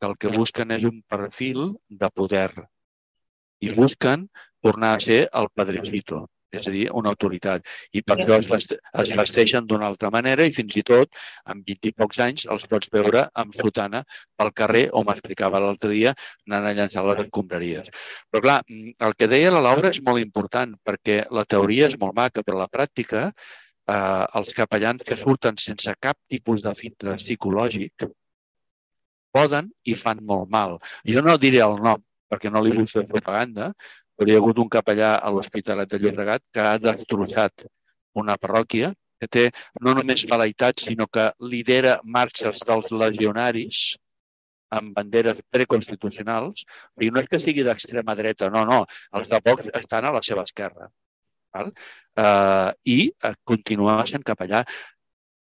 que el que busquen és un perfil de poder i busquen tornar a ser el padrecito és a dir, una autoritat. I per això es, veste, es vesteixen d'una altra manera i fins i tot, amb 20 i pocs anys, els pots veure amb sotana pel carrer, o m'explicava l'altre dia, anant a llançar les escombraries. Però clar, el que deia la Laura és molt important, perquè la teoria és molt maca, però la pràctica, eh, els capellans que surten sense cap tipus de filtre psicològic poden i fan molt mal. Jo no diré el nom, perquè no li vull fer propaganda, hi ha hagut un capellà a l'Hospitalet de Llobregat que ha destrossat una parròquia que té no només velaitat, sinó que lidera marxes dels legionaris amb banderes preconstitucionals. I no és que sigui d'extrema dreta, no, no. Els de Vox estan a la seva esquerra. Val? Uh, I uh, continua sent capellà.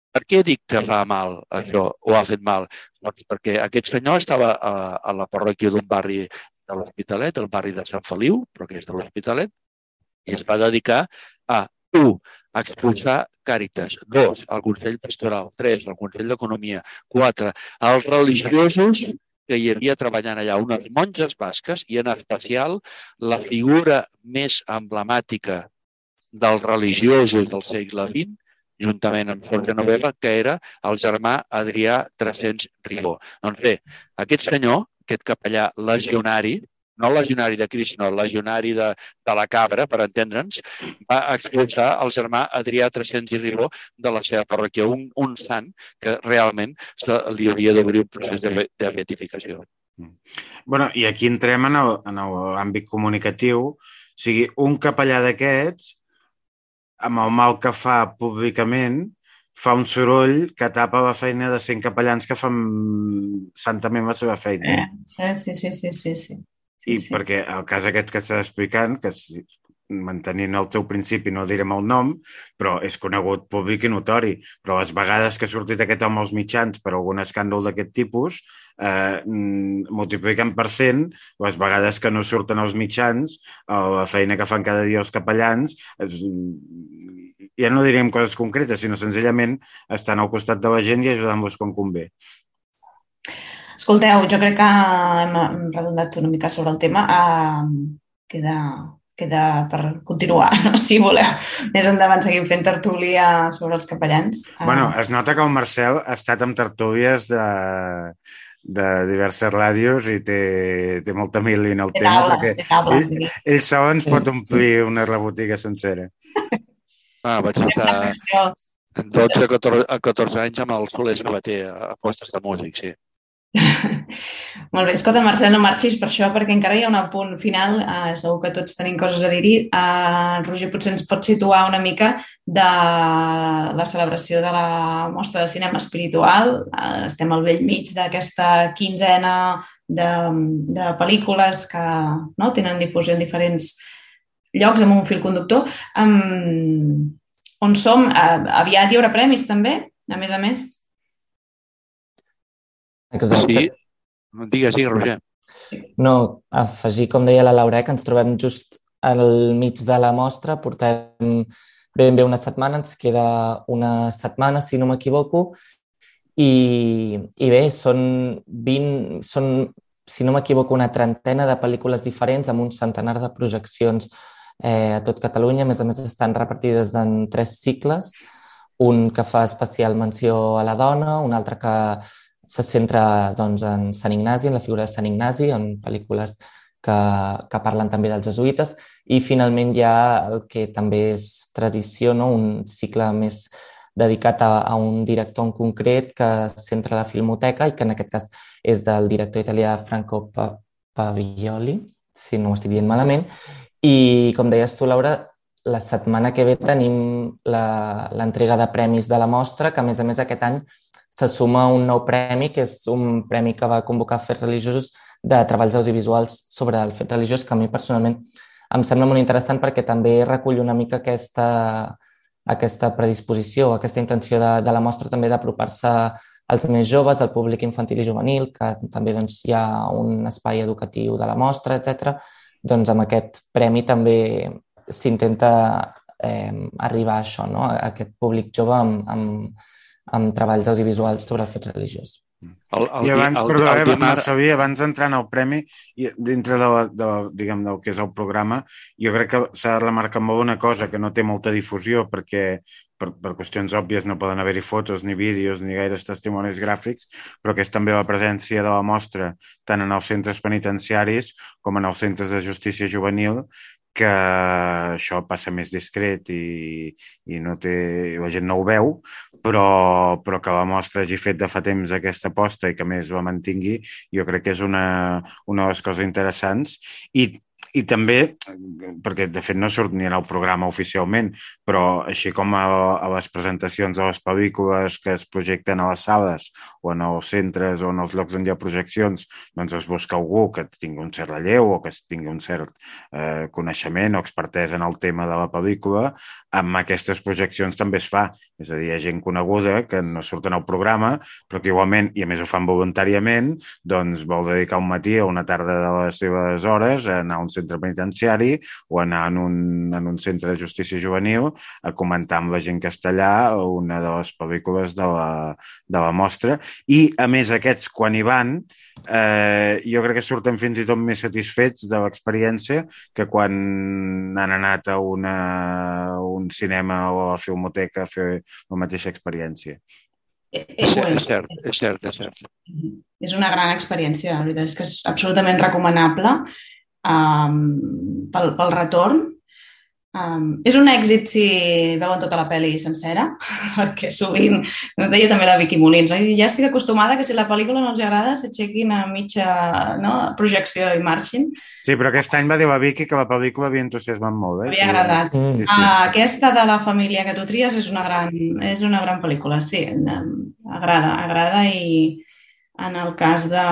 Per què dic que fa mal això, o ha fet mal? Doncs perquè aquest senyor estava a, a la parròquia d'un barri de l'Hospitalet, el barri de Sant Feliu, però que és de l'Hospitalet, i es va dedicar a, un, expulsar Càritas, dos, al Consell Pastoral, tres, al Consell d'Economia, quatre, als religiosos que hi havia treballant allà, unes monges basques i en especial la figura més emblemàtica dels religiosos del segle XX, juntament amb Jorge Novella, que era el germà Adrià 300 Ribó. Doncs bé, aquest senyor aquest capellà legionari no el legionari de Crist, sinó el legionari de, de la cabra, per entendre'ns, va expulsar el germà Adrià 300 i Ribó de la seva parròquia, un, un sant que realment se, li hauria d'obrir un procés de, de beatificació. bueno, I aquí entrem en l'àmbit comunicatiu. O sigui, un capellà d'aquests, amb el mal que fa públicament, fa un soroll que tapa la feina de 100 capellans que fan santament la seva feina. Eh, sí, sí, sí, sí, sí, sí. I sí. perquè el cas aquest que estàs explicant, que mantenint el teu principi, no direm el nom, però és conegut públic i notori. Però les vegades que ha sortit aquest home als mitjans per algun escàndol d'aquest tipus, eh, mm, multipliquen per cent les vegades que no surten als mitjans, la feina que fan cada dia els capellans, és, ja no diríem coses concretes, sinó senzillament estan al costat de la gent i ajudant-los com convé. Escolteu, jo crec que hem redondat una mica sobre el tema. Uh, queda, queda per continuar, no? (laughs) si voleu. Més endavant seguim fent tertúlia sobre els capellans. Uh... Bueno, es nota que el Marcel ha estat amb tertúlies de, de diverses ràdios i té, té molta mil en el tema, taula, perquè ell, ell sol ens pot omplir una rebotiga sencera. (laughs) Ah, vaig estar 12 a 14, a 14 anys amb el Soler Sabater a postes de músic, sí. (laughs) Molt bé. Escolta, Marcel, no marxis per això, perquè encara hi ha un punt final. Uh, segur que tots tenim coses a dir-hi. Uh, Roger, potser ens pot situar una mica de la celebració de la mostra de cinema espiritual. Uh, estem al vell mig d'aquesta quinzena de, de pel·lícules que no, tenen difusió en diferents llocs amb un fil conductor. Um, on som? Uh, aviat hi haurà premis, també, a més a més. Exacte. Sí. Digues, sí, Roger. No, afegir, com deia la Laura, eh, que ens trobem just al mig de la mostra, portem ben bé una setmana, ens queda una setmana, si no m'equivoco, i, i bé, són 20, són, si no m'equivoco, una trentena de pel·lícules diferents amb un centenar de projeccions eh, a tot Catalunya. A més a més, estan repartides en tres cicles, un que fa especial menció a la dona, un altre que se centra doncs, en Sant Ignasi, en la figura de Sant Ignasi, en pel·lícules que, que parlen també dels jesuïtes, i finalment hi ha el que també és tradició, no? un cicle més dedicat a, a un director en concret que centra la filmoteca i que en aquest cas és el director italià Franco Pavioli, si no ho estic dient malament. I com deies tu, Laura, la setmana que ve tenim l'entrega de premis de la mostra, que a més a més aquest any se suma un nou premi, que és un premi que va convocar Fets Religiosos de treballs audiovisuals sobre el fet religiós, que a mi personalment em sembla molt interessant perquè també recull una mica aquesta, aquesta predisposició, aquesta intenció de, de la mostra també d'apropar-se als més joves, al públic infantil i juvenil, que també doncs, hi ha un espai educatiu de la mostra, etc. Doncs amb aquest premi també s'intenta eh, arribar a això, no? a aquest públic jove amb, amb, amb treballs audiovisuals sobre el fet religiós. El, el, I abans, el, perdó, el, el dimarts... sabia, abans d'entrar en el premi, i dintre de, la, de, diguem, del que és el programa, jo crec que s'ha de remarcar molt una cosa que no té molta difusió perquè per, per qüestions òbvies no poden haver-hi fotos, ni vídeos, ni gaires testimonis gràfics, però que és també la presència de la mostra tant en els centres penitenciaris com en els centres de justícia juvenil que això passa més discret i, i no té, la gent no ho veu, però, però que la mostra hagi fet de fa temps aquesta aposta i que més la mantingui, jo crec que és una, una de les coses interessants. I i també, perquè de fet no surt ni en el programa oficialment, però així com a, a les presentacions de les pel·lícules que es projecten a les sales o en els centres o en els llocs on hi ha projeccions, doncs es busca algú que tingui un cert relleu o que tingui un cert eh, coneixement o expertesa en el tema de la pel·lícula, amb aquestes projeccions també es fa. És a dir, hi ha gent coneguda que no surt en el programa, però que igualment, i a més ho fan voluntàriament, doncs vol dedicar un matí o una tarda de les seves hores a anar a un centre penitenciari o anar en un, en un centre de justícia juvenil a comentar amb la gent castellà una de les pel·lícules de la, de la mostra. I, a més, aquests, quan hi van, eh, jo crec que surten fins i tot més satisfets de l'experiència que quan han anat a una, un cinema o a la filmoteca a fer la mateixa experiència. És, és, és cert, és cert, és cert. És una gran experiència, la veritat és que és absolutament recomanable um, pel, pel retorn. Um, és un èxit si veuen tota la pel·li sencera, (laughs) perquè sovint, no deia també la Vicky Molins, oi? ja estic acostumada que si la pel·lícula no els agrada s'aixequin a mitja no, projecció i marxin. Sí, però aquest any va dir la Vicky que la pel·lícula havia entusiasmat molt. Eh? Havia agradat. Mm. Sí, sí. Uh, aquesta de la família que tu tries és una gran, és una gran pel·lícula, sí, agrada, agrada i en el cas de...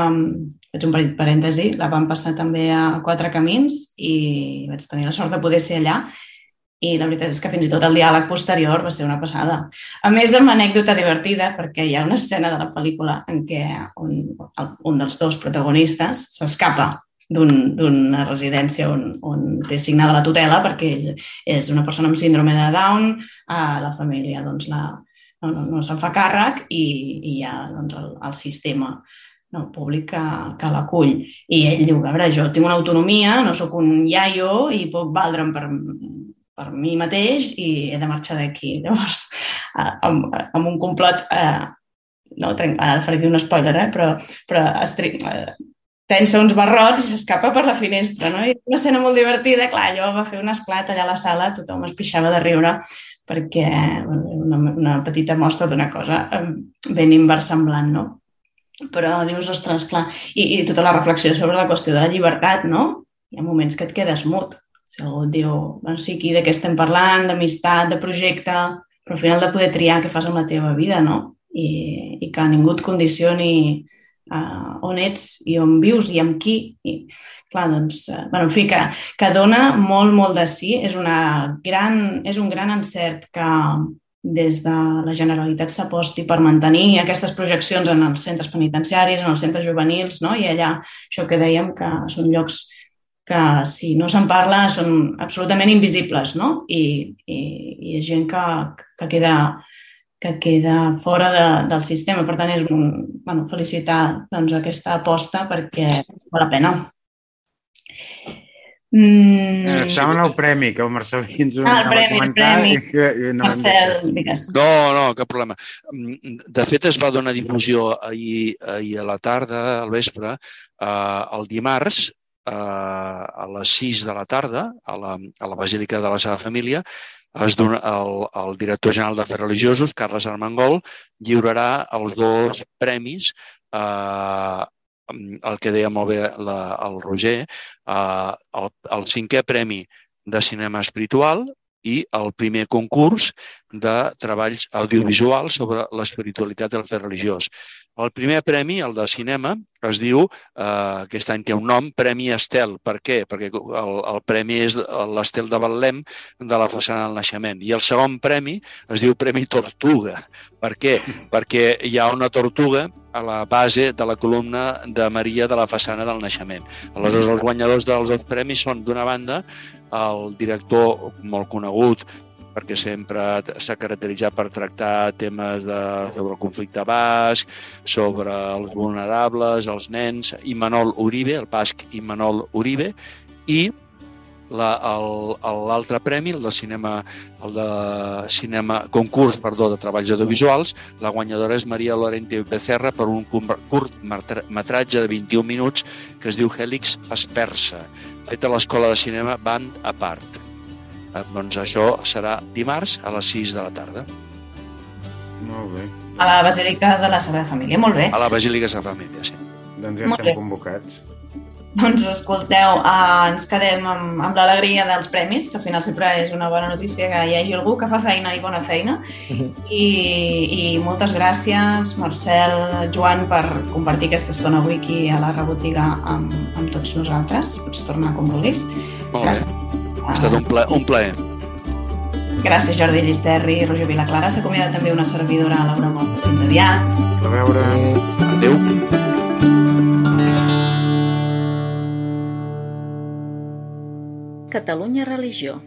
Faig un petit parèntesi, la vam passar també a Quatre Camins i vaig tenir la sort de poder ser allà i la veritat és que fins i tot el diàleg posterior va ser una passada. A més, amb anècdota divertida, perquè hi ha una escena de la pel·lícula en què un, un dels dos protagonistes s'escapa d'un- d'una residència on, on té signada la tutela perquè ell és una persona amb síndrome de Down, a la família doncs, la, no, no, no se'n fa càrrec i, i hi ha doncs, el, el sistema no, públic que, que l'acull. I ell diu, a veure, jo tinc una autonomia, no sóc un iaio i puc valdre'm per, per mi mateix i he de marxar d'aquí. (laughs) Llavors, amb, amb un complot, eh, no, ara faré aquí un spoiler, eh, però, però estri, eh, tensa uns barrots i s'escapa per la finestra, no? I una escena molt divertida, clar, allò va fer un esclat allà a la sala, tothom es pixava de riure perquè una, una petita mostra d'una cosa eh, ben inversemblant, no? Però dius, ostres, clar, i, i tota la reflexió sobre la qüestió de la llibertat, no? Hi ha moments que et quedes mut. Si algú et diu, bueno, sí, aquí de què estem parlant, d'amistat, de projecte, però al final de poder triar què fas amb la teva vida, no? I, i que ningú et condicioni uh, on ets i on vius i amb qui. I, clar, doncs, uh, bueno, en fi, que, que dona molt, molt de sí. És, una gran, és un gran encert que des de la Generalitat s'aposti per mantenir aquestes projeccions en els centres penitenciaris, en els centres juvenils, no? i allà, això que dèiem, que són llocs que si no se'n parla són absolutament invisibles, no? I, i, i és gent que, que queda que queda fora de, del sistema. Per tant, és un, bueno, felicitar doncs, aquesta aposta perquè val la pena. Mm, Eh, Estaven al premi, que el Marcelí ens ho Ah, el premi, el comentar premi. i que no Marcel, digues. No, no, cap problema. Mm, De fet, es va donar difusió ahir, ahir a la tarda, al vespre, eh, el dimarts, eh, a les 6 de la tarda, a la, a la Basílica de la Seva Família, es dona, el, el director general d'Afers Religiosos, Carles Armengol, lliurarà els dos premis eh, el que deia molt bé la, el Roger, eh, el, el cinquè premi de cinema espiritual i el primer concurs de treballs audiovisuals sobre l'espiritualitat del fer religiós. El primer premi, el de cinema, es diu, eh, aquest any té un nom, Premi Estel. Per què? Perquè el, el premi és l'Estel de Betlem de la façana del naixement. I el segon premi es diu Premi Tortuga. Per què? Perquè hi ha una tortuga a la base de la columna de Maria de la façana del naixement. Aleshores, els guanyadors dels dos premis són, d'una banda, el director molt conegut perquè sempre s'ha caracteritzat per tractar temes de, sobre el conflicte basc, sobre els vulnerables, els nens, Imanol Uribe, el basc Imanol Uribe, i la- l'altre premi, el de cinema, el de cinema concurs perdó, de treballs audiovisuals, la guanyadora és Maria Lorente Becerra per un cur- curt metra- metratge de 21 minuts que es diu Hèlix Aspersa, fet a l'Escola de Cinema Band Apart. Eh, doncs això serà dimarts a les 6 de la tarda, Molt bé. A la Basílica de la Sagrada Família. Molt bé. a la Basílica de Família. Sí. Doncs ja Molt estem bé. convocats. Doncs escolteu, eh, ens quedem amb, amb l'alegria dels premis, que al final sempre és una bona notícia que hi hagi algú que fa feina i bona feina. (laughs) I, i moltes gràcies, Marcel, Joan, per compartir aquesta estona avui aquí a la rebotiga amb, amb tots nosaltres. Pots tornar com vulguis. Molt bé. Gràcies. Ha estat un, pla, un plaer. Gràcies, Jordi Llisterri i Roger Vilaclara. S'acomiada també una servidora, Laura Mont. Fins aviat. A veure... Adéu. Catalunya Religió